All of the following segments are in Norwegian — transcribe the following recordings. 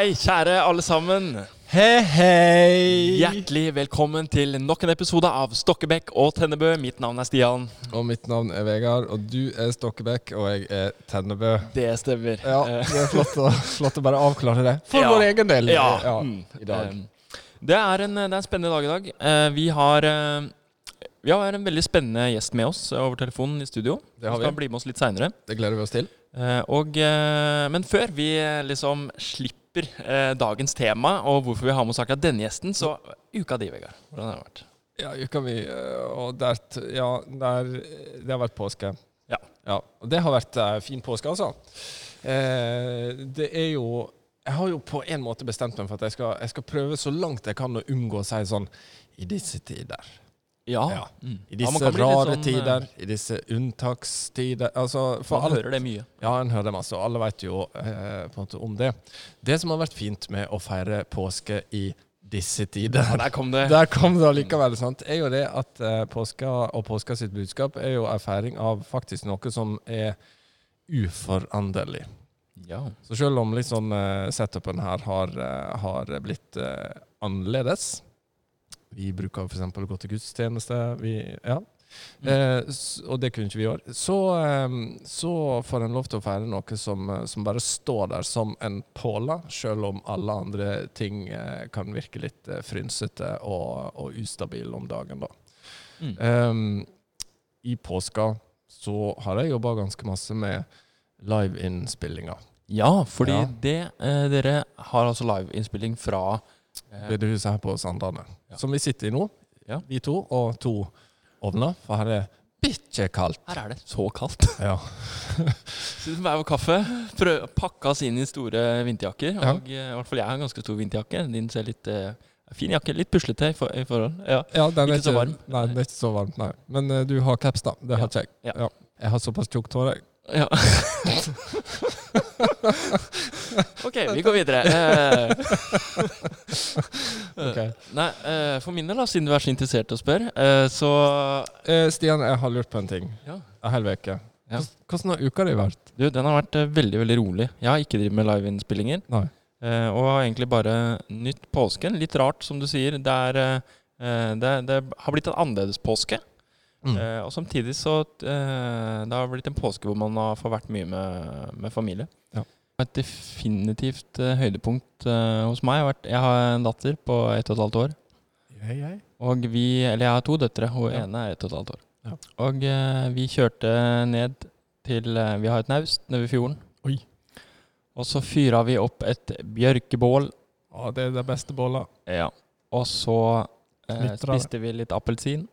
Hei, kjære alle sammen. Hei, hei! Hjertelig velkommen til nok en episode av Stokkebekk og Tennebø. Mitt navn er Stian. Og mitt navn er Vegard, og du er Stokkebekk, og jeg er Tennebø. Det stemmer. Ja, Eh, det er flott å, flott å bare avklare det. For Ja. vår egen del. Ja. ja. i dag. eh, Det er, en, det er en spennende dag i dag. Eh, Vi har, eh, vi har en veldig spennende gjest med oss over telefonen i studio. Det har vi. skal bli med oss litt seinere. Det gleder vi oss til. Og, eh, men før vi eh, liksom slipper eh, dagens tema og hvorfor vi har med oss akkurat denne gjesten, så uka di, Vegard. Hvordan har det vært? Ja, uka mi eh, Og der, ja, der Det har vært påske. Ja. Og det har vært eh, fin påske, altså. Eh, det er jo Jeg har jo på en måte bestemt meg for at jeg skal, jeg skal prøve så langt jeg kan å unngå å si sånn I disse tider. Ja. Ja. Mm. I disse ja, rare sånn, eh, tider, i disse unntakstider Altså, Man alt, hører det mye. Ja, en hører det masse, og alle vet jo eh, på en måte om det. Det som har vært fint med å feire påske i disse tider Ja, der kom det. Der kom det allikevel, sant, er jo det at eh, påska og påska sitt budskap er jo en feiring av faktisk noe som er uforanderlig. Ja. Så selv om liksom eh, setupen her har, eh, har blitt eh, annerledes Vi bruker f.eks. å gå til gudstjeneste. Vi, ja. Eh, og det kunne ikke vi i år. Så, eh, så får en lov til å feire noe som, eh, som bare står der som en påle, selv om alle andre ting eh, kan virke litt eh, frynsete og, og ustabile om dagen. da. Mm. Um, I påska så har jeg jobba ganske masse med liveinnspillinger. Ja, fordi Ja. det eh, Dere har altså liveinnspilling fra bedehuset her på Sandane. Ja. Som vi sitter i nå, Ja. vi to, og to ovner. For her er bikkje kaldt. Her er det så kaldt. Ja. Sitter med hver vår kaffe, prøv, pakka oss inn i store vinterjakker. Ja. Og eh, i hvert fall jeg har en ganske stor vinterjakke. Din ser litt uh, fin jakke. Litt puslete i, for, i forhold. Ja. den er Ikke så varm. Nei, den er ikke så varm, nei. Men uh, du har caps, da. Det Ja. har ikke jeg. Ja. Jeg har såpass tjukt hår, jeg. Ja. ok, vi går videre. okay. Nei, eh, for min del, siden du er så interessert i å spørre, eh, så Eh, Stian, jeg har lurt på en ting. Ja. En hel uke. Ja. Hvordan- har uka di vært? Du, den har vært eh, veldig, veldig rolig. Jeg har ikke drevet med liveinnspillinger. Eh, og har egentlig bare nytt påsken. Litt rart, som du sier. Det, er, eh, det, det har blitt en annerledes påske. Mm. Eh, og samtidig så eh, Det har blitt en påske hvor man har får vært mye med, med familie. Ja. Et definitivt eh, høydepunkt eh, hos meg har vært Jeg har en datter på ett og et halvt år. Hei, hei. Og vi Eller jeg har to døtre, Hun Ja. ene er ett og et halvt år. Ja. Og eh, vi kjørte ned til eh, Vi har et naust nede ved fjorden. Oi. Og så fyra vi opp et bjørkebål. Å, det er det beste bålet. Ja. Og så spiste vi litt appelsin.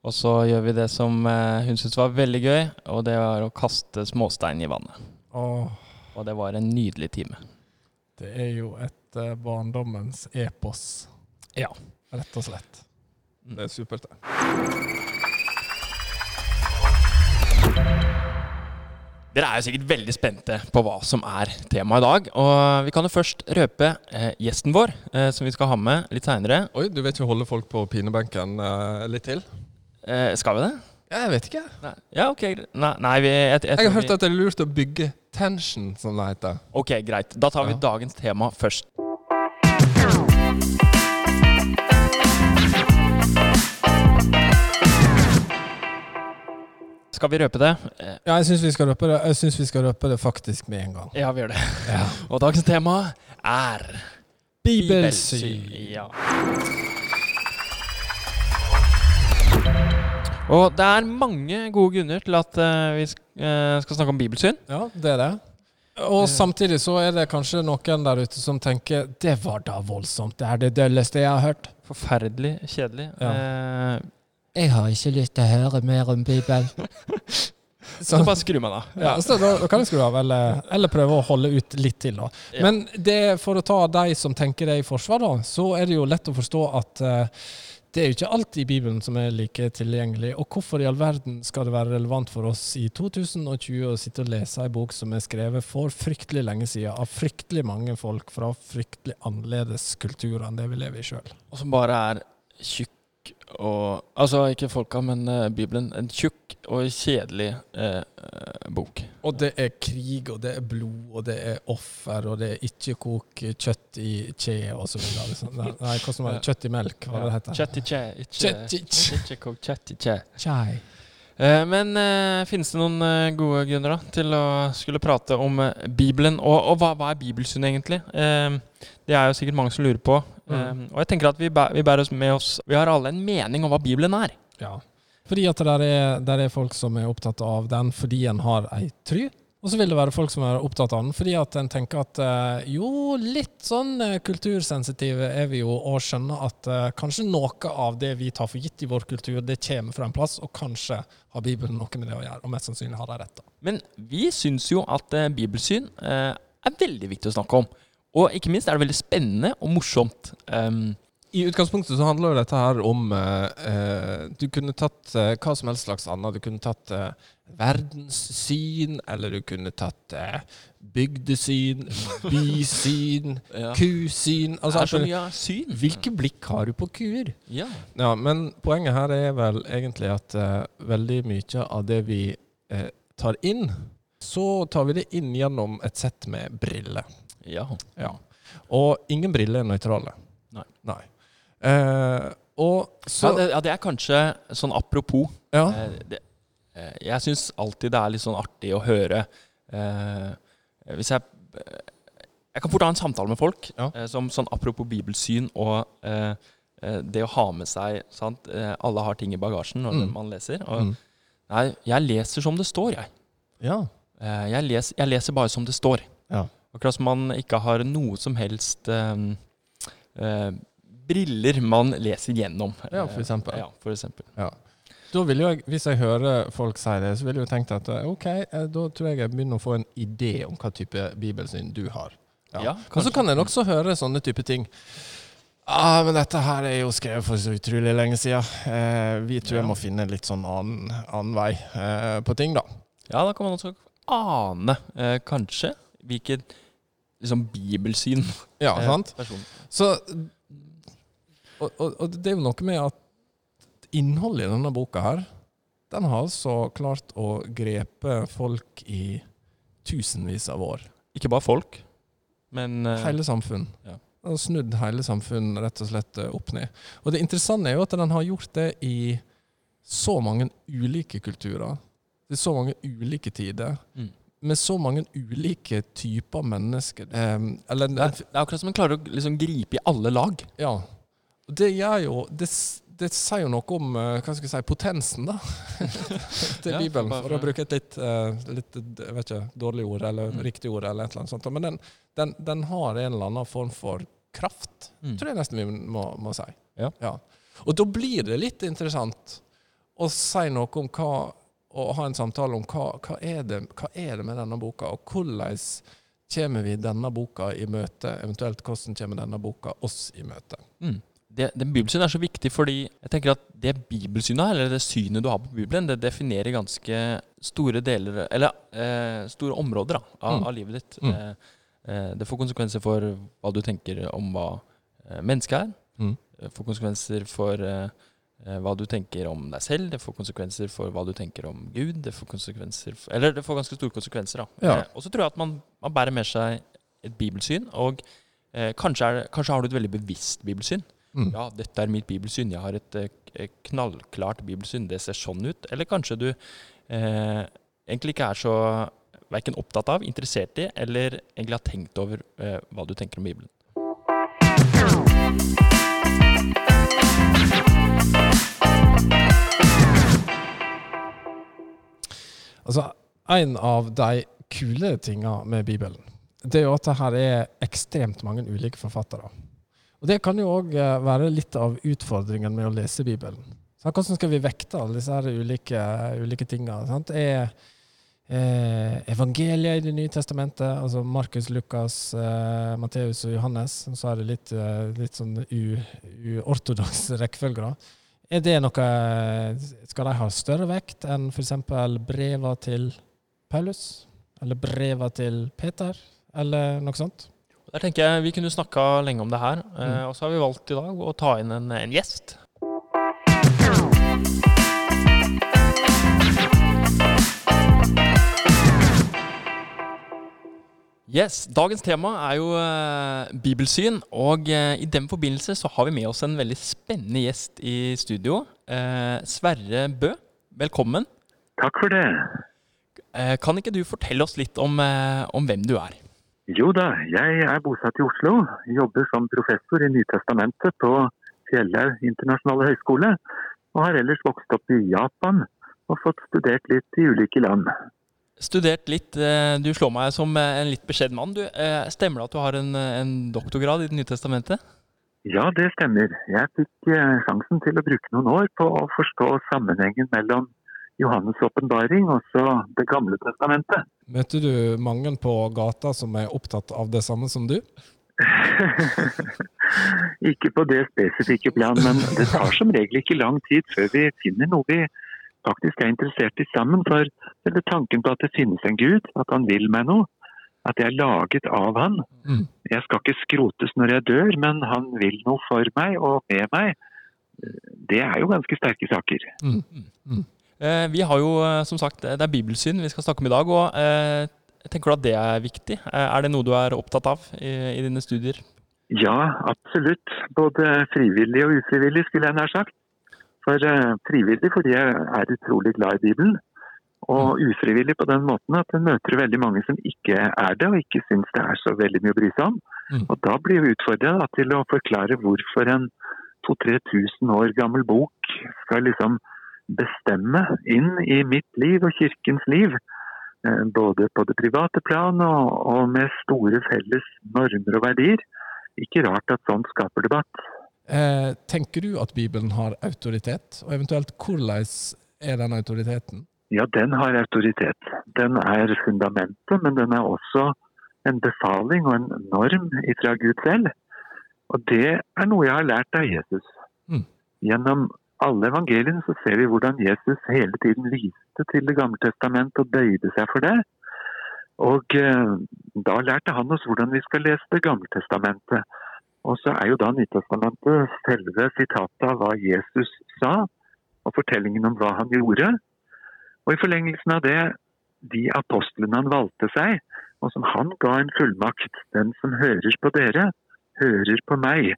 Og så gjør vi det som eh, hun syntes var veldig gøy, og det var å kaste småstein i vannet. Åh, Og det var en nydelig time. det er jo et eh, barndommens epos. Ja. Rett og slett. Mm. Det er supert, det. Dere er jo sikkert veldig spente på hva som er temaet i dag. Og vi kan jo først røpe eh, gjesten vår, eh, som vi skal ha med litt seinere. Oi, du vet jo, holde folk på pinebenken eh, litt til? Eh, skal vi det? Ja, Jeg vet ikke. Nei. Ja, ok. Nei, nei vi, jeg, jeg, Jeg har hørt at det er lurt å bygge tension, som det heter. Ok, greit. Da tar vi Ja. dagens tema først. Skal vi røpe det? Eh, Ja, jeg syns vi skal røpe det Jeg synes vi skal røpe det faktisk med en gang. Ja, vi gjør det. Ja. Og dagens tema er Bibelsyn. Ja. Og det er mange gode grunner til at uh, vi eh, skal snakke om bibelsyn. Ja, det er det. Og samtidig så er det kanskje noen der ute som tenker Det var da voldsomt. Det er det dølleste jeg har hørt. Forferdelig kjedelig. Eh, Jeg har ikke lyst til å høre mer om Bibelen. så bare skru meg, da. Ja, så da, da kan du skru av, eller, eller prøve å holde ut litt til. da. Ja. Men det, for å ta de som tenker det i forsvar, da, så er det jo lett å forstå at eh, det er jo ikke alt i Bibelen som er like tilgjengelig. Og hvorfor i all verden skal det være relevant for oss i 2020 å sitte og lese ei bok som er skrevet for fryktelig lenge siden, av fryktelig mange folk fra fryktelig annerledes kulturer enn det vi lever i sjøl? Og som bare er tjukk og Altså ikke folka, men uh, Bibelen. En tjukk og kjedelig eh, bok. Og det er krig, og det er blod, og det er offer, og det er ikke kok kjøtt i kje videre. Liksom. Nei, som var det? Kjøtt i melk, hva det heter Kjøtt i kje, ikke, kok ikke kjøtt i kje. Chai. Men eh, finnes det noen eh, gode grunner da, til å skulle prate om eh, Bibelen? Og, og hva, hva er bibelsyn egentlig? Det er jo sikkert mange som lurer på. Eh, Um, og jeg tenker at vi, bæ- vi bærer oss med oss Vi har alle en mening om hva Bibelen er. Ja. Fordi at der er, der er folk som er opptatt av den fordi en har ei try. Og så vil det være folk som er opptatt av den fordi at en tenker at eh, jo, litt sånn eh, kultursensitive er vi jo, og skjønner at eh, kanskje noe av det vi tar for gitt i vår kultur, det kommer fra en plass, og kanskje har Bibelen noe med det å gjøre. Og mest sannsynlig har de rett. da. Men vi syns jo at eh, bibelsyn eh, er veldig viktig å snakke om. Og ikke minst er det veldig spennende og morsomt. Um, I utgangspunktet så handler jo dette her om eh, eh, Du kunne tatt eh, hva som helst slags annet. Du kunne tatt eh, verdenssyn, eller du kunne tatt eh, bygdesyn, bysyn, ja. kusyn altså, er så mye syn. Hvilke blikk har du på kuer? Ja. Ja, men poenget her er vel egentlig at eh, veldig mye av det vi tar inn, så tar vi det inn gjennom et sett med briller. Ja. Ja. Og ingen briller er nøytrale. Nei. Eh, og så ja, det, ja, det er kanskje sånn apropos. Ja. Eh, det, eh, jeg syns alltid det er litt sånn artig å høre eh, Hvis jeg Jeg kan fort ha en samtale med folk Ja. eh, som sånn apropos bibelsyn og eh, eh, det å ha med seg sant? Eh, Alle har ting i bagasjen når Mm. man leser. Og, Mm. Nei, jeg leser som det står, jeg. Ja. Eh, jeg, les, jeg leser bare som det står. Ja. Akkurat som man ikke har noe som helst eh, eh, briller man leser gjennom. Ja, for eksempel. Ja, for eksempel. Da vil jeg, Hvis jeg hører folk si det, så vil jeg jo tenke at eh, ok, eh, da tror jeg jeg begynner å få en idé om hva type bibelsyn du har. Ja, Og så kan en også høre sånne type ting. Ah, men dette her er jo skrevet for så utrolig lenge siden. Eh, vi tror Ja. jeg må finne litt sånn annen, annen vei eh, på ting, da. Ja, da kan man også ane, eh, kanskje, hvilket liksom bibelsyn Ja, eh, sant? personen Så og, og, og det er jo noe med at innholdet i denne boka her, den har altså klart å grepe folk i tusenvis av år. Ikke bare folk, men uh, Hele samfunn. Ja. Den har snudd hele samfunn rett og slett eh, opp ned. Og det interessante er jo at den har gjort det i så mange ulike kulturer. I så mange ulike tider. Mm. Med så mange ulike typer mennesker. Um, eller det, er, det er akkurat som en klarer å liksom gripe i alle lag. Ja. Det gjør jo Det, det sier jo noe om eh, hva skal jeg si, potensen, da. til Ja, Bibelen, for å bruke et litt, eh, litt jeg vet ikke, dårlig ord, eller Mm. riktig ord, eller et eller annet sånt. Men den, den, den har en eller annen form for kraft, Mm. tror jeg nesten vi må, må si. Ja. Og da blir det litt interessant å si noe om hva og ha en samtale om hva, hva, er det, hva er det med denne boka, og hvordan kommer vi denne boka i møte, eventuelt hvordan kommer denne boka oss i møte. Mm. Det, det bibelsynet er så viktig fordi jeg tenker at det bibelsynet, eller det synet du har på Bibelen, det definerer ganske store deler, eller eh, store områder da, av, Mm. av livet ditt. Mm. Eh, eh, det får konsekvenser for hva du tenker om hva eh, mennesket er. Mm. Det får konsekvenser for eh, eh, hva du tenker om deg selv. Det får konsekvenser for hva du tenker om Gud. Det får konsekvenser for, Eller det får ganske store konsekvenser. da. Ja. Eh, og så tror jeg at man, man bærer med seg et bibelsyn, og eh, kanskje, er, kanskje har du et veldig bevisst bibelsyn. Mm. Ja, dette er mitt bibelsyn. Jeg har et eh, knallklart bibelsyn. Det ser sånn ut. Eller kanskje du eh, egentlig ikke er så verken opptatt av, interessert i, eller egentlig har tenkt over eh, hva du tenker om Bibelen. Altså, en av de kule tinga med Bibelen, det er jo at det her er ekstremt mange ulike forfattere. Og det kan jo òg være litt av utfordringen med å lese Bibelen. Så hvordan skal vi vekte alle disse her ulike, ulike tinga? Er eh, evangeliet i Det nye testamentet, altså Markus, Lukas, eh, Matteus og Johannes, så er det litt, eh, litt sånn uortodoks rekkefølge, da. Er det noe Skal de ha større vekt enn f.eks. breva til Paulus? Eller breva til Peter? Eller noe sånt? Der tenker jeg Vi kunne snakka lenge om det her, eh, Mm. og så har vi valgt i dag å ta inn en, en gjest. Yes, Dagens tema er jo eh, bibelsyn, og eh, i den forbindelse så har vi med oss en veldig spennende gjest i studio. Eh, Sverre Bø, velkommen. Takk for det. Eh, kan ikke du fortelle oss litt om, eh, om hvem du er? Jo da, jeg er bosatt i Oslo. Jobber som professor i Nytestamentet på Fjellhaug internasjonale høgskole. Og har ellers vokst opp i Japan og fått studert litt i ulike land. Studert litt. eh, Du slår meg som eh, en litt beskjeden mann. Du, eh, stemmer det at du har en, en doktorgrad i Det nye testamentet? Ja, det stemmer. Jeg fikk sjansen til å bruke noen år på å forstå sammenhengen mellom Johannes' åpenbaring og så Det gamle testamentet. Møter du mange på gata som er opptatt av det samme som du? ikke på det spesifikke plan, men det tar som regel ikke lang tid før vi finner noe vi faktisk er interessert i sammen. For eller tanken på at det finnes en gud, at han vil meg noe, at jeg er laget av han. Mm. Jeg skal ikke skrotes når jeg dør, men han vil noe for meg og med meg. Det er jo ganske sterke saker. Eh, Vi har jo eh, som sagt, det er bibelsyn vi skal snakke om i dag. og eh, Tenker du at det er viktig? Er det noe du er opptatt av i, i dine studier? Ja, absolutt. Både frivillig og ufrivillig, skulle jeg nær sagt. For uh, frivillig fordi jeg er utrolig glad i Bibelen. Og ufrivillig på den måten at jeg møter veldig mange som ikke er det, og ikke syns det er så veldig mye å bry seg om. Mm. Og da blir vi utfordra til å forklare hvorfor en 2000-3000 år gammel bok skal liksom bestemme inn i mitt liv og kirkens liv. eh, Både på det private plan og, og med store felles normer og verdier. Ikke rart at sånt skaper debatt. Eh, tenker du at Bibelen har autoritet, og eventuelt hvordan er den autoriteten? Ja, den har autoritet. Den er fundamentet, men den er også en befaling og en norm fra Gud selv. Og det er noe jeg har lært av Jesus. Mm. Gjennom alle evangeliene så ser vi hvordan Jesus hele tiden viste til Det gamle testamentet og bøyde seg for det. Og eh, da lærte han oss hvordan vi skal lese Det gamle testamentet. Og så er jo da Nytestamentet selve sitatet av hva Jesus sa, og fortellingen om hva han gjorde. Og i forlengelsen av det, de apostlene han valgte seg, og som han ga en fullmakt. Den som hører på dere, hører på meg,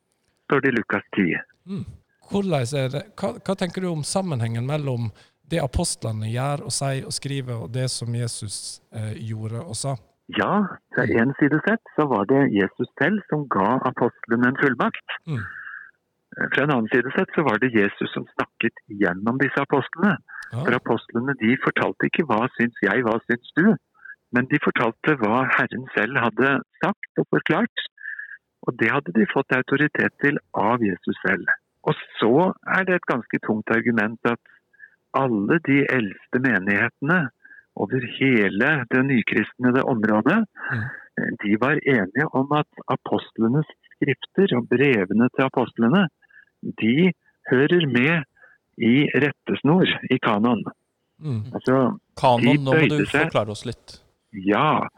står det i Lukas 10. Mm. Det, hva, hva tenker du om sammenhengen mellom det apostlene gjør og sier og skriver, og det som Jesus eh, gjorde og sa? Ja, fra én side sett så var det Jesus selv som ga apostlene en fullmakt. Mm. Fra en annen side sett så var det Jesus som snakket gjennom disse apostlene. Ja. For apostlene de fortalte ikke hva syns jeg, hva syns du? Men de fortalte hva Herren selv hadde sagt og forklart. Og det hadde de fått autoritet til av Jesus selv. Og så er det et ganske tungt argument at alle de eldste menighetene over hele det nykristnede området, de var enige om at apostlenes skrifter og brevene til apostlene, de hører med i rettesnor, i kanon. Mm. Altså, Kanon, nå må du forklare oss litt. ja.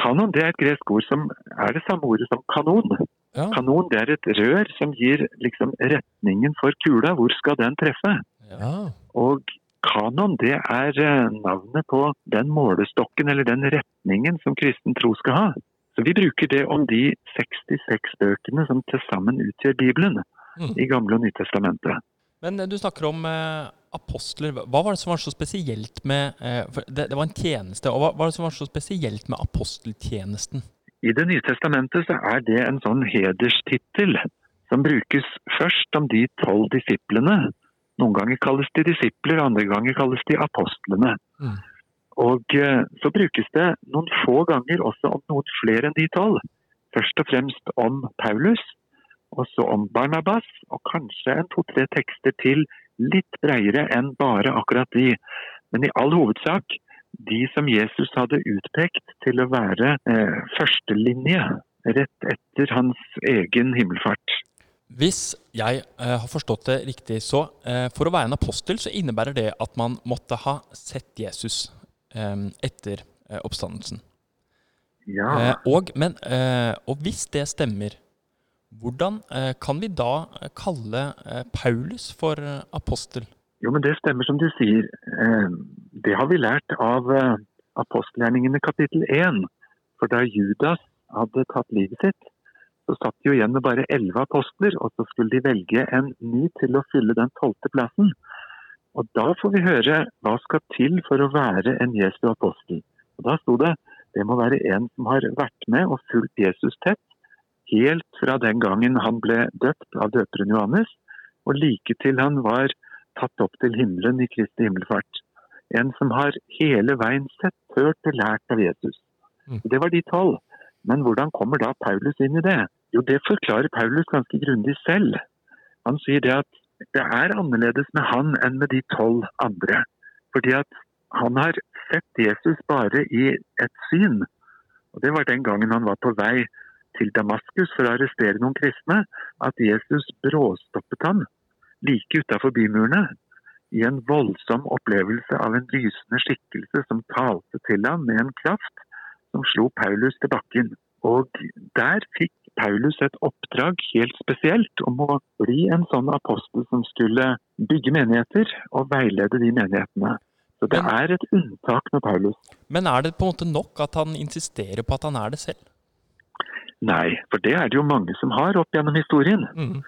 Kanon det er et gresk ord som er det samme ordet som kanon. Ja. Kanon det er et rør som gir liksom retningen for kula. Hvor skal den treffe? ja. Og kanon det er eh, navnet på den målestokken eller den retningen som kristen tro skal ha. Så vi bruker det om de 66 bøkene som til sammen utgjør Bibelen Mm. i Gamle og Nytestamentet. Men eh, du snakker om eh, apostler. Hva var det som var så spesielt med eh, det, det var en tjeneste. og hva var det som var så spesielt med aposteltjenesten? I Det nye testamentet så er det en sånn hederstittel som brukes først om de tolv disiplene. Noen ganger kalles de disipler, andre ganger kalles de apostlene. Mm. Og eh, så brukes det noen få ganger også om noen flere enn de tolv. Først og fremst om Paulus, og så om Barnabas, og kanskje en to-tre tekster til litt bredere enn bare akkurat de. Men i all hovedsak de som Jesus hadde utpekt til å være eh, førstelinje rett etter hans egen himmelfart. Hvis jeg eh, har forstått det riktig, så eh, for å være en apostel så innebærer det at man måtte ha sett Jesus eh, etter oppstandelsen. Ja, Eh, og, men, eh, og hvis det stemmer, hvordan eh, kan vi da kalle Paulus for apostel? jo, men det stemmer som du sier. Eh, det har vi lært av apostelgjerningene kapittel 1. For da Judas hadde tatt livet sitt, så satt de jo igjen med bare elleve apostler, og så skulle de velge en ny til å fylle den tolvte plassen. Og da får vi høre hva skal til for å være en Jesu apostel. Og da sto det det må være en som har vært med og fulgt Jesus tett, helt fra den gangen han ble døpt av døperen Johannes, og like til han var tatt opp til himmelen i Kristi himmelfart. En som har hele veien sett, hørt og lært av Jesus. Mm. Det var de tolv. Men hvordan kommer da Paulus inn i det? Jo, det forklarer Paulus ganske grundig selv. Han sier det at det er annerledes med han enn med de tolv andre. Fordi at han har sett Jesus bare i et syn. Og Det var den gangen han var på vei til Damaskus for å arrestere noen kristne, at Jesus bråstoppet ham like utafor bymurene i en voldsom opplevelse av en lysende skikkelse som talte til ham med en kraft som slo Paulus til bakken. Og der fikk Paulus et oppdrag helt spesielt om å bli en sånn apostel som skulle bygge menigheter og veilede de menighetene. Så det Men- er et unntak med Paulus. Men er det på en måte nok at han insisterer på at han er det selv? Nei, for det er det jo mange som har opp gjennom historien. Mm.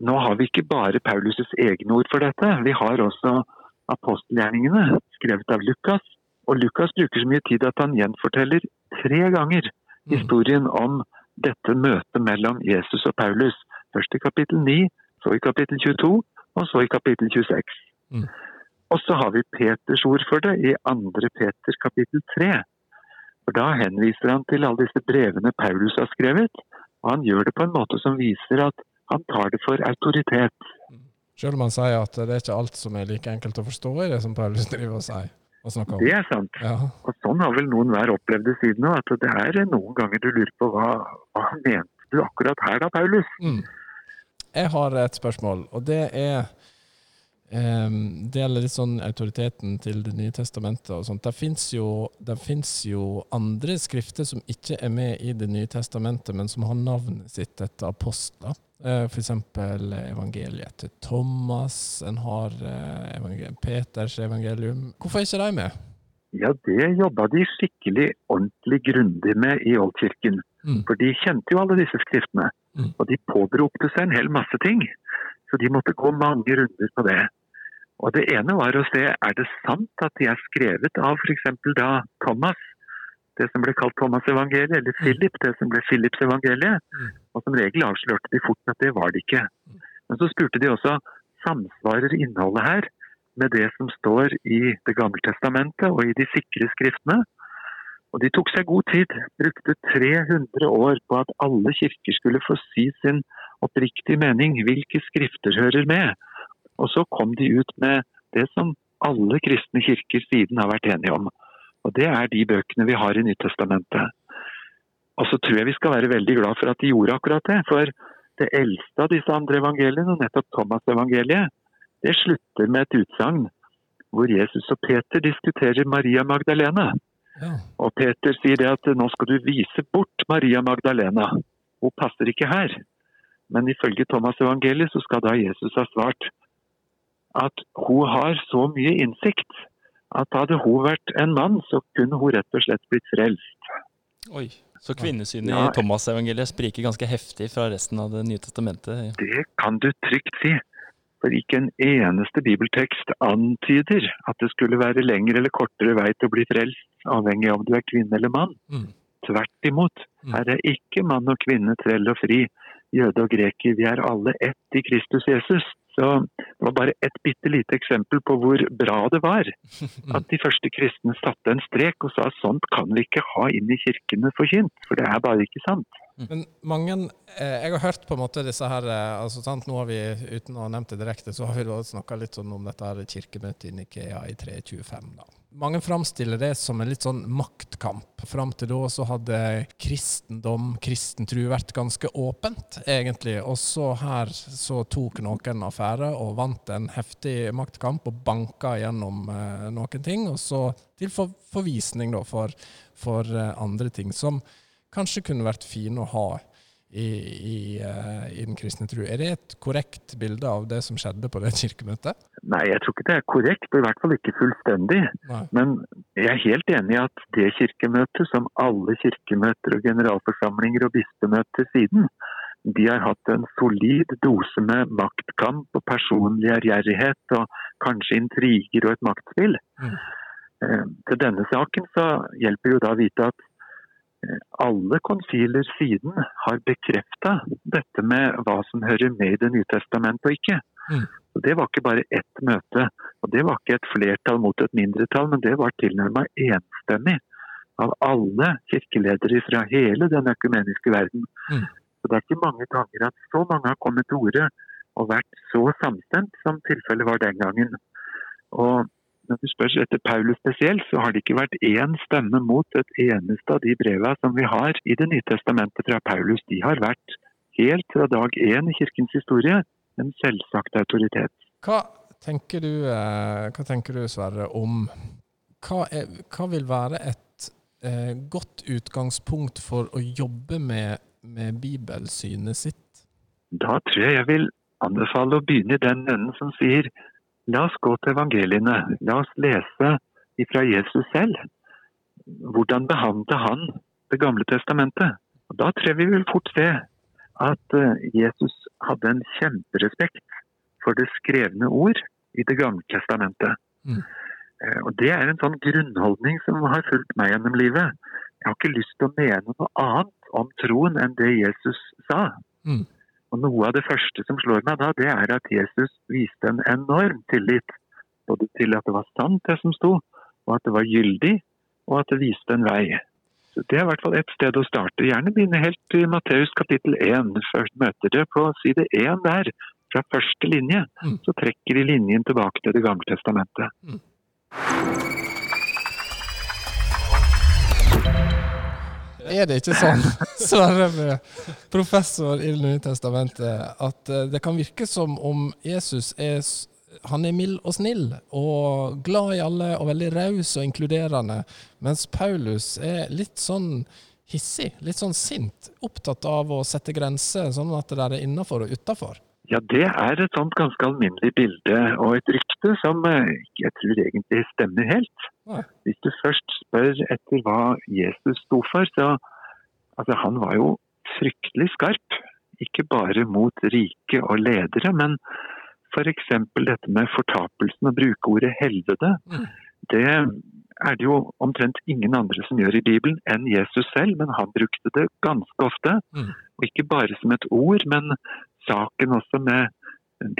Nå har vi ikke bare Paulus' egne ord for dette. Vi har også apostelgjerningene, skrevet av Lukas. Og Lukas bruker så mye tid at han gjenforteller tre ganger Mm. historien om dette møtet mellom Jesus og Paulus. Først i kapittel 9, så i kapittel 22, og så i kapittel 26. Mm. Og så har vi Peters ord for det i 2. Peter kapittel 3. For Da henviser han til alle disse brevene Paulus har skrevet, og han gjør det på en måte som viser at han tar det for autoritet. Selv om han sier at det er ikke alt som er like enkelt å forstå i det som Paulus driver og sier. Det er sant. Ja. Og sånn har vel noen hver opplevd det siden òg. at det er noen ganger du lurer på hva, hva mente du akkurat her da, Paulus? Mm. Jeg har et spørsmål, og det er um, Det gjelder litt sånn autoriteten til Det nye testamentet og sånt. Det fins jo, jo andre skrifter som ikke er med i Det nye testamentet, men som har navnet sitt etter apostler. Eh, For eksempel evangeliet til Thomas, en har eh, evangel Peters evangelium. Hvorfor er ikke de med? Ja, det jobba de skikkelig ordentlig grundig med i Oldkirken. Mm. For de kjente jo alle disse skriftene. Mm. Og de påberopte seg en hel masse ting. Så de måtte gå mange runder på det. Og det ene var å se er det sant at de er skrevet av f.eks. da Thomas, det som ble kalt Thomas-evangeliet, eller Philip, det som ble Philips-evangeliet. Mm. Og som regel avslørte de fort at det var det ikke. Men så spurte de også samsvarer innholdet her med det som står i Det gamle testamentet og i de sikre skriftene. Og de tok seg god tid, brukte 300 år på at alle kirker skulle få si sin oppriktige mening, hvilke skrifter hører med. Og så kom de ut med det som alle kristne kirker siden har vært enige om. Og det er de bøkene vi har i Nyttestamentet. Og så tror jeg vi skal være veldig glad for at de gjorde akkurat det. For det eldste av disse andre evangeliene, nettopp Thomas-evangeliet, det slutter med et utsagn hvor Jesus og Peter diskuterer Maria Magdalena. Ja. Og Peter sier det at nå skal du vise bort Maria Magdalena. Hun passer ikke her. Men ifølge Thomas evangeliet så skal da Jesus ha svart at hun har så mye innsikt at hadde hun vært en mann, så kunne hun rett og slett blitt frelst. Oi. Så kvinnesynet Ja. i Thomas-evangeliet spriker ganske heftig fra resten av Det nye testamentet. Det kan du trygt si. For ikke en eneste bibeltekst antyder at det skulle være lengre eller kortere vei til å bli frelst, avhengig av om du er kvinne eller mann. Mm. Tvert imot. Mm. Her er ikke mann og kvinne, trell og fri, jøde og greker. Vi er alle ett i Kristus Jesus. Så det var bare et bitte lite eksempel på hvor bra det var at de første kristne satte en strek og sa sånt kan vi ikke ha inn i kirkene forkynt, for det er bare ikke sant. Men mange eh, Jeg har hørt på en måte disse her eh, altså sant, Nå har vi, uten å ha nevnt det direkte, så har vi snakka litt sånn om dette her kirkemøtet i Nikea i 325. da. Mange framstiller det som en litt sånn maktkamp. Fram til da så hadde kristendom, kristen tro, vært ganske åpent, egentlig. Og så her så tok noen affære og vant en heftig maktkamp og banka gjennom eh, noen ting. Og så til for, forvisning da for, for eh, andre ting, som kanskje kunne vært fine å ha i, i, uh, i, den kristne tro. Er det et korrekt bilde av det som skjedde på det kirkemøtet? Nei, jeg tror ikke det er korrekt, og i hvert fall ikke fullstendig. Nei. Men jeg er helt enig i at det kirkemøtet, som alle kirkemøter og generalforsamlinger og bispemøter siden, de har hatt en solid dose med maktkamp og personlig ærgjerrighet og kanskje intriger og et maktspill. Mm. Eh, til denne saken så hjelper jo da å vite at alle konsiler siden har bekrefta dette med hva som hører med i Det nye testamentet og ikke. Mm. Og det var ikke bare ett møte, og det var ikke et flertall mot et mindretall, men det var tilnærmet enstemmig av alle kirkeledere fra hele den økumeniske verden. Mm. Så Det er ikke mange ganger at så mange har kommet til orde og vært så samstemt som tilfellet var den gangen. Og når du spør etter Paulus spesielt, så har det ikke vært én stemme mot et eneste av de brevene som vi har i Det nye testamentet fra Paulus. De har vært helt fra dag én i kirkens historie en selvsagt autoritet. Hva tenker du, eh, hva tenker du Sverre, om hva, er, hva vil være et eh, godt utgangspunkt for å jobbe med, med bibelsynet sitt? Da tror jeg jeg vil anbefale å begynne i den enden som sier La oss gå til evangeliene. La oss lese ifra Jesus selv. Hvordan behandlet han Det gamle testamentet? Og da tror vi vil fort se at eh, Jesus hadde en kjemperespekt for det skrevne ord i Det gamle testamentet. Mm. Eh, og Det er en sånn grunnholdning som har fulgt meg gjennom livet. Jeg har ikke lyst til å mene noe annet om troen enn det Jesus sa. Mm. Og Noe av det første som slår meg da, det er at Jesus viste en enorm tillit. Både til at det var sant det som sto, og at det var gyldig, og at det viste en vei. Så Det er i hvert fall et sted å starte. Gjerne begynne helt i Matteus kapittel 1. Først møter det på side 1 der, fra første linje. Mm. Så trekker de linjen tilbake til Det gamle testamentet. Er det ikke sånn, Sverre, professor i Det nye testamentet, at eh, det kan virke som om Jesus er han er mild og snill og glad i alle og veldig raus og inkluderende, mens Paulus er litt sånn hissig, litt sånn sint, opptatt av å sette grenser, sånn at det er innafor og utafor. Ja, det er et sånt ganske alminnelig bilde og et rykte som eh, jeg tror egentlig stemmer helt. Hvis du først spør etter hva Jesus sto for, så altså han var jo fryktelig skarp. Ikke bare mot rike og ledere, men f.eks. dette med fortapelsen, og bruke ordet helvede. Mm. Det er det jo omtrent ingen andre som gjør i Bibelen enn Jesus selv, men han brukte det ganske ofte. Mm. Og ikke bare som et ord, men saken også med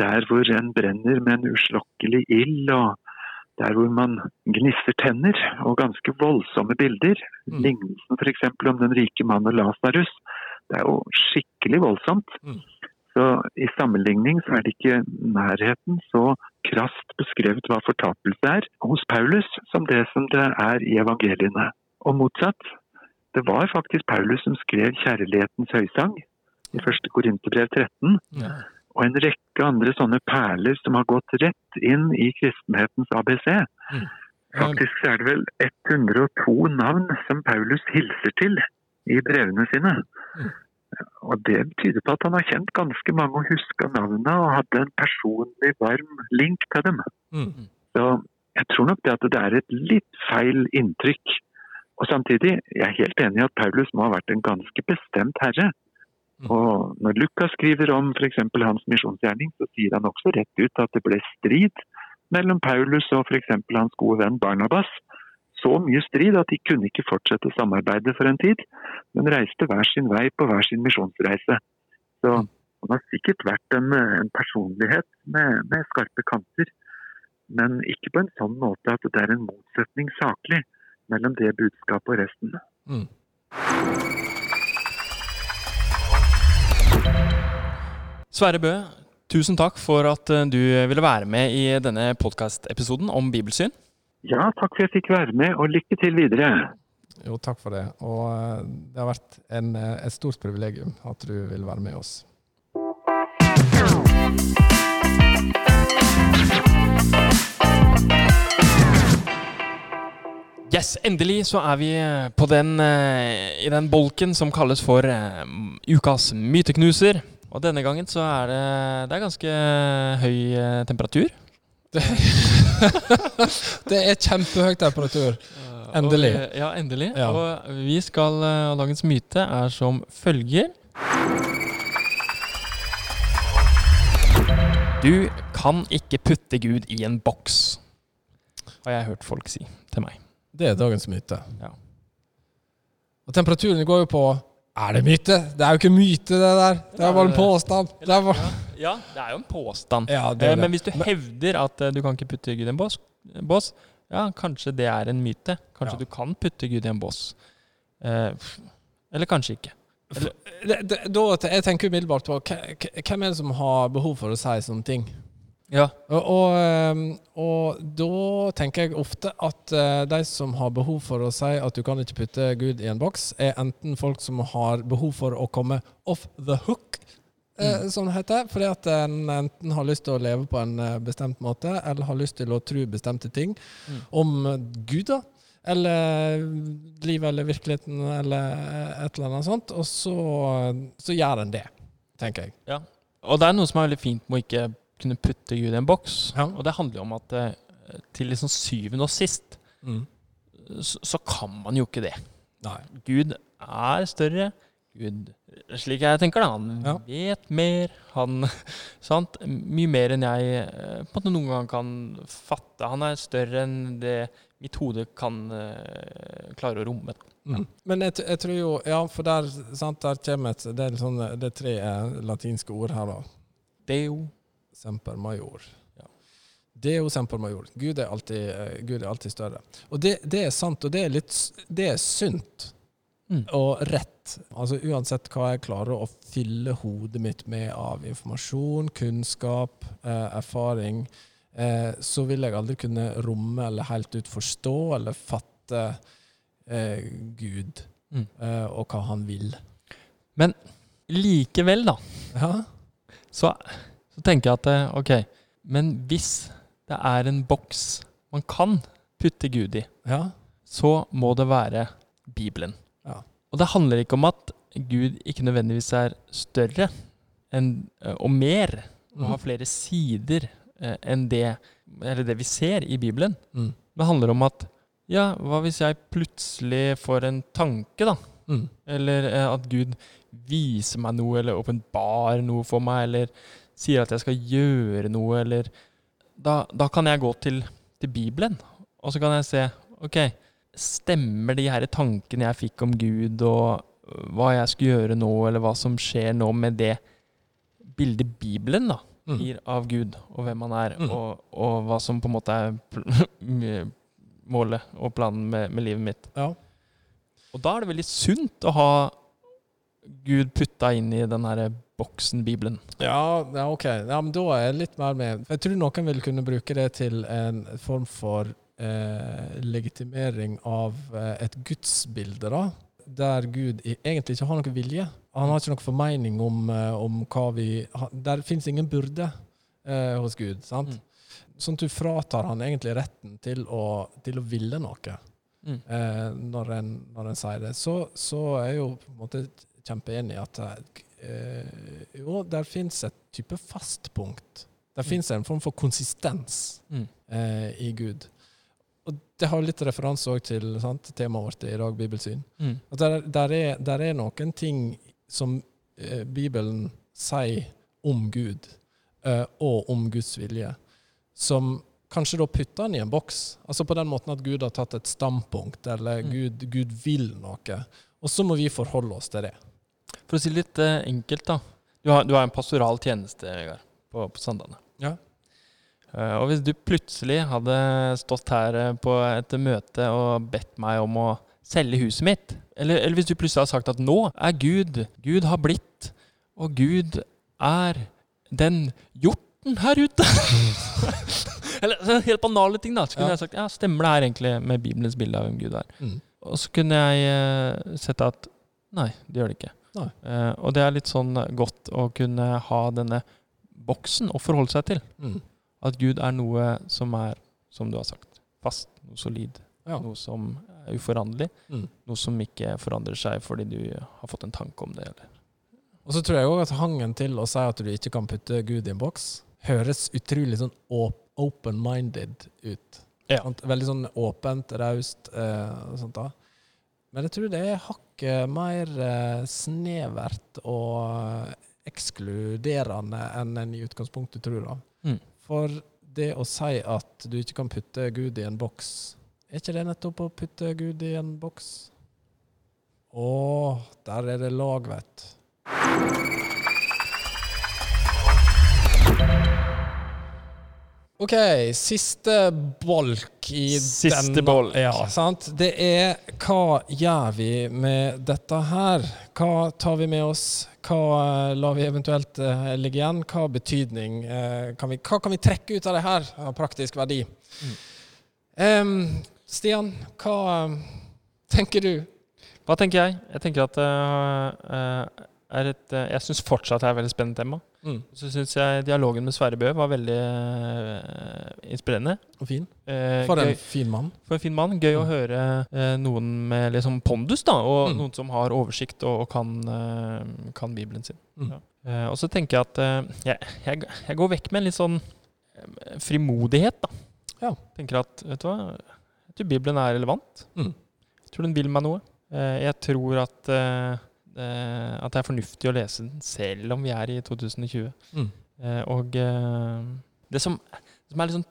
der hvor en brenner med en uslokkelig ild, og der hvor man gnisser tenner, og ganske voldsomme bilder. Mm. Lignelsen f.eks. om den rike mannen og Lasarus. Det er jo skikkelig voldsomt. Mm. Så I sammenligning så er det ikke nærheten så krast beskrevet hva fortapelse er hos Paulus, som det som det er i evangeliene. Og motsatt. Det var faktisk Paulus som skrev kjærlighetens høysang i første Korinterbrev 13. Ja. Og en rekke andre sånne perler som har gått rett inn i kristenhetens ABC. Mm. Faktisk er det vel 102 navn som Paulus hilser til i brevene sine. Mm. Og Det tyder på at han har kjent ganske mange og huska navnene og hadde en personlig varm link til dem. Mm. Så jeg tror nok det at det er et litt feil inntrykk. Og samtidig, jeg er helt enig i at Paulus må ha vært en ganske bestemt herre. Mm. Og når Lukas skriver om f.eks. hans misjonsgjerning, så sier han også rett ut at det ble strid mellom Paulus og f.eks. hans gode venn Barnabas. Så mye strid at de kunne ikke fortsette samarbeidet for en tid, men reiste hver sin vei på hver sin misjonsreise. Så mm. han har sikkert vært en, en personlighet med, med, skarpe kanter, men ikke på en sånn måte at det er en motsetning saklig mellom det budskapet og resten. Mm. Sverre Bø, tusen takk for at eh, du ville være med i denne podkastepisoden om bibelsyn. Ja, takk for at jeg fikk være med, og lykke til videre. Jo, takk for det. Og eh, det har vært en, eh, et stort privilegium at du vil være med oss. Yes, endelig så er vi på den, i den bolken som kalles for ukas myteknuser. Og denne gangen så er det, det er ganske høy eh, temperatur. Det er kjempehøy temperatur. Endelig. Og, eh, ja, endelig. Ja. Og vi skal, eh, og dagens myte er som følger. Du kan ikke putte Gud i en boks, har jeg hørt folk si til meg. Det er dagens myte. Ja. Og temperaturen går jo på Er det myte? Det er jo ikke myte, det der. Det er bare en påstand. Det bare... Ja, det er jo en påstand. Ja, det Eh, det. Men hvis du hevder at eh, du kan ikke putte Gud i en bås, bås ja, kanskje det er en myte. Kanskje Ja. du kan putte Gud i en bås. Eh, eller kanskje ikke. det, da, jeg tenker umiddelbart på hvem er det som har behov for å si sånne ting. Ja. Og, og, ehm, og da tenker jeg ofte at eh, de som har behov for å si at du kan ikke putte Gud i en boks, er enten folk som har behov for å komme off the hook, mm. som det heter. Fordi at en enten har lyst til å leve på en eh, bestemt måte, eller har lyst til å tro bestemte ting Mm. om eh, Gud, da. Eller livet eller virkeligheten, eller eh, et eller annet sånt. Og så, så gjør en det, tenker jeg. Ja. Og det er noe som er veldig fint med å ikke kunne putte Gud i en boks. Ja. Og det handler jo om at eh, til liksom syvende og sist så, så kan man jo ikke det. Nei. Gud er større. Gud, slik jeg tenker da, han Ja. vet mer. Han, sant? Mye mer enn jeg eh, på en måte noen gang kan fatte. Han er større enn det mitt hode kan uh, klare å romme. Mm. Men jeg, jeg tror jo Ja, for der, sant, der kommer et Det er, sånn, det er tre latinske ord her, da. Deo. Semper major. Ja. Deo semper major. Gud er alltid, eh, Gud er alltid større. Og det, det er sant, og det er litt Det er sunt Mm. og rett. Altså Uansett hva jeg klarer å fylle hodet mitt med av informasjon, kunnskap, eh, erfaring, eh, så vil jeg aldri kunne romme eller helt ut forstå eller fatte eh, Gud Mm. eh, og hva han vil. Men likevel, da, Ja, så, så tenker jeg at eh, ok, men hvis det er en boks man kan putte Gud i, ja, så må det være Bibelen. Ja. Og det handler ikke om at Gud ikke nødvendigvis er større enn, eh, og mer, og har flere sider eh, enn det, eller det vi ser i Bibelen. mm. Det handler om at ja, hva hvis jeg plutselig får en tanke, da? Mm. Eller at Gud viser meg noe, eller åpenbarer noe for meg, eller sier at jeg skal gjøre noe, eller Da, da kan jeg gå til, til Bibelen, og så kan jeg se OK, stemmer de her tankene jeg fikk om Gud, og hva jeg skulle gjøre nå, eller hva som skjer nå med det bildet Bibelen da, Mm. gir av Gud, og hvem han er, Mm. og, og hva som på en måte er målet og planen med, med livet mitt. Ja. Og da er det veldig sunt å ha Gud putta inn i den her boksen Bibelen. Ja, ja, ok. Ja, men da er jeg litt mer med. Jeg tror noen vil kunne bruke det til en form for eh, legitimering av eh, et gudsbilde, da. Der Gud egentlig ikke har noen vilje. Han har ikke noen formening om, eh, om hva vi Der fins ingen burde eh, hos Gud. sant? Mm. Sånn at du fratar han egentlig retten til å, til å ville noe. Mm. eh, når, en, når en sier det. Så, så er jo på en måte kjempeenig i at eh, jo, der fins et type fastpunkt. Der Mm. fins en form for konsistens Mm. eh, i Gud. Og det har litt referanse også til sant, temaet vårt i dag, bibelsyn. Mm. At der, der, er, der er noen ting som eh, Bibelen sier om Gud, eh, og om Guds vilje, som kanskje da putter han i en boks. Altså på den måten at Gud har tatt et standpunkt, eller Mm. Gud, Gud vil noe. Og så må vi forholde oss til det. For å si det litt eh, enkelt, da. Du har, du har en pastoral tjeneste, Vegard, på, på Sandane. Ja. Eh, og hvis du plutselig hadde stått her eh, på et møte og bedt meg om å selge huset mitt, eller, eller hvis du plutselig har sagt at nå er Gud Gud har blitt, og Gud er den hjorten her ute Eller helt banale ting, da. Så kunne Ja. jeg sagt ja, stemmer det her egentlig med Bibelens bilde av hvem Gud er? Mm. Og så kunne jeg uh, sett at nei, det gjør det ikke. Eh, og det er litt sånn godt å kunne ha denne boksen å forholde seg til. Mm. At Gud er noe som er, som du har sagt, fast, noe solid. Ja. Noe som er uforanderlig. Mm. Noe som ikke forandrer seg fordi du har fått en tanke om det. Eller. Og så tror jeg òg at hangen til å si at du ikke kan putte Gud i en boks, høres utrolig sånn open-minded ut. Ja. Veldig sånn åpent, raust eh, sånt. da. Men jeg tror det er hakket mer eh, snevert og ekskluderende enn en i utgangspunktet tror. da. Mm. For det å si at du ikke kan putte Gud i en boks, er ikke det nettopp å putte Gud i en boks? Å, der er det lag, vet du. OK, siste bolk i Siste denne- bolk. Ja, sant? Det er hva gjør vi med dette her? Hva tar vi med oss? Hva eh, lar vi eventuelt uh, ligge igjen? Hva betydning uh, kan vi, Hva kan vi trekke ut av det her av praktisk verdi? Mm. Um, Stian, hva eh, tenker du? Hva tenker jeg? Jeg tenker at uh, er et Jeg syns fortsatt det er et veldig spennende tema. Mm. Så syns jeg dialogen med Sverre Bø var veldig uh, inspirerende. Og fin. Eh, For en fin mann. For en fin mann. Gøy å Mm. høre uh, noen med liksom pondus, da, og Mm. noen som har oversikt og, og kan, kan Bibelen sin. Mm. Ja. Og så tenker jeg at jeg, jeg, jeg går vekk med en litt sånn frimodighet, da. Ja. Tenker at, vet du hva, jeg tror Bibelen er relevant. Mm. Jeg tror den vil meg noe. Jeg tror at, at det er fornuftig å lese den, selv om vi er i 2020. Mm. Eh, og eh, det som, som er litt sånn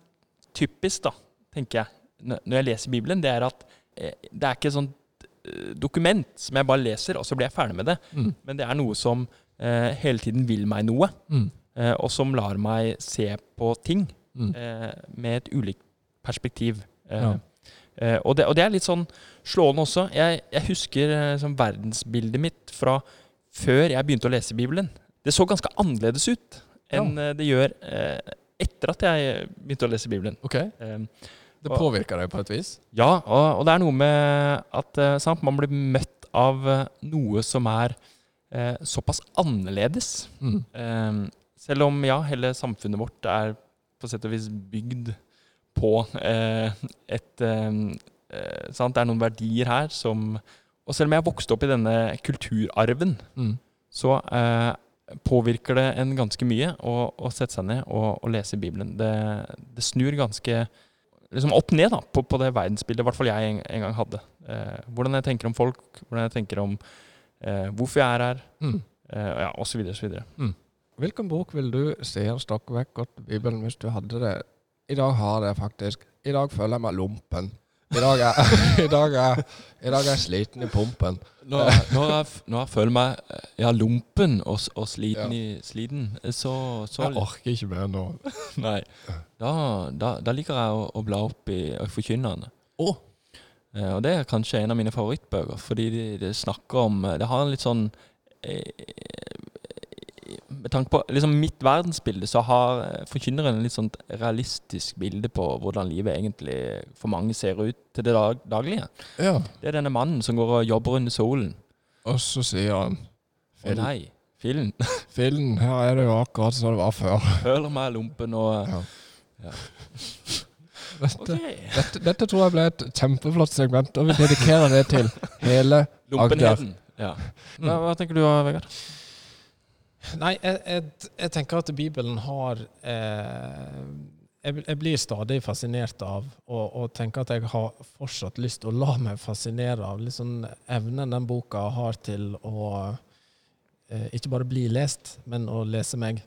typisk, da, tenker jeg, når jeg leser Bibelen, det er at eh, det er ikke eh, dokument som jeg bare leser, og så blir jeg ferdig med det. Mm. Men det er noe som eh, hele tiden vil meg noe, Mm. eh, og som lar meg se på ting Mm. eh, med et ulikt perspektiv. Eh, Ja. Eh, og, det, og det er litt sånn slående også. Jeg, jeg husker eh, sånn verdensbildet mitt fra før jeg begynte å lese Bibelen. Det så ganske annerledes ut enn ja. det gjør eh, etter at jeg begynte å lese Bibelen. OK. Eh, Det påvirka deg på et vis? ja, og, og det er noe med at eh, sant, man blir møtt av eh, noe som er eh, såpass annerledes. Mm. Eh, selv om ja, hele samfunnet vårt er på sett og vis bygd på eh, et eh, eh, sant? Det er noen verdier her som Og selv om jeg har vokst opp i denne kulturarven, Mm. så eh, påvirker det en ganske mye å, å sette seg ned og, og lese Bibelen. Det, det snur ganske liksom opp ned da, på, på det verdensbildet, i hvert fall jeg en, en gang hadde. Eh, hvordan jeg tenker om folk, hvordan jeg tenker om eh, hvorfor jeg er her, Mm. eh, ja, osv. osv. Hvilken bok vil du se og stakke vekk godt Bibelen hvis du hadde det? I dag har jeg faktisk I dag føler jeg meg lompen. I dag er, i dag er, i dag er jeg sliten i pumpen. Når, når, jeg, når jeg føler meg eh, ja, lumpen og, og sliten, Ja. i, sliten så, så Jeg orker ikke mer nå. Nei. Da, da, da liker jeg å, å bla opp i i Forkynnerne. Oh. Eh, og det er kanskje en av mine favorittbøker, fordi det de snakker om Det har en litt sånn eh, Med tanke på liksom mitt verdensbilde, så har eh, forkynneren en litt sånn realistisk bilde på hvordan livet egentlig for mange ser ut til det dag daglige. Ja. Det er denne mannen som går og jobber under solen. Og så sier han Å nei, fillen. Fillen, her er det jo akkurat som det var før. Føler meg lumpen og Ja. Ja. Dette, OK. dette, dette tror jeg ble et kjempeflott segment, og vi dedikerer det til hele Lumpenheten. Ja. Mm. Hva, hva tenker du, Vegard? Nei, jeg, jeg, jeg tenker at Bibelen har eh, jeg, jeg blir stadig fascinert av, og, og tenker at jeg har fortsatt lyst til å la meg fascinere av liksom evnen den boka har til å eh, ikke bare bli lest, men å lese meg.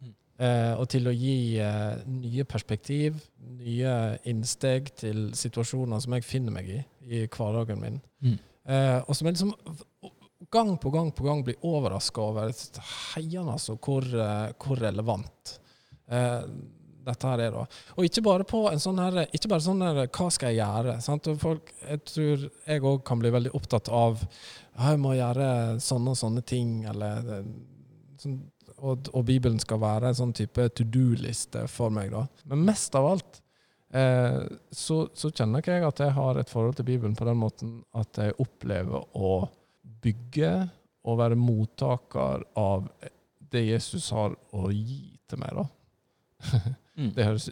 Mm. Eh, og til å gi eh, nye perspektiv, nye innsteg til situasjoner som jeg finner meg i i hverdagen min. Mm. Eh, og som er liksom gang på gang på gang blir overraska over heian altså, hvor, eh, hvor relevant eh, dette her er. da. Og ikke bare på en sånn her, ikke bare sånn her Hva skal jeg gjøre? Sant? Og folk, jeg tror jeg òg kan bli veldig opptatt av «Ja, jeg må gjøre sånne og sånne ting, eller eh, sånn, og, og Bibelen skal være en sånn type to do-liste for meg. da. Men mest av alt eh, så, så kjenner ikke jeg at jeg har et forhold til Bibelen på den måten at jeg opplever å bygge og være mottaker av det Jesus har å gi til meg. da. Mm. Det høres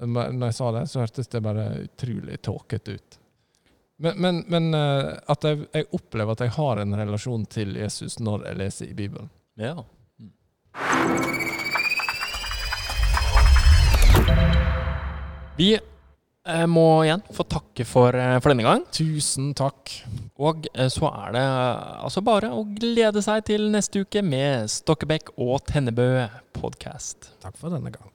Når jeg sa det, så hørtes det bare utrolig tåkete ut. Men, men, men eh, at jeg, jeg opplever at jeg har en relasjon til Jesus når jeg leser i Bibelen. Ja. Vi eh, må igjen få takke for, eh, for denne gang. Tusen takk. Og eh, så er det altså bare å glede seg til neste uke med Stokkebekk og Tennebø podkast. Takk for denne gang.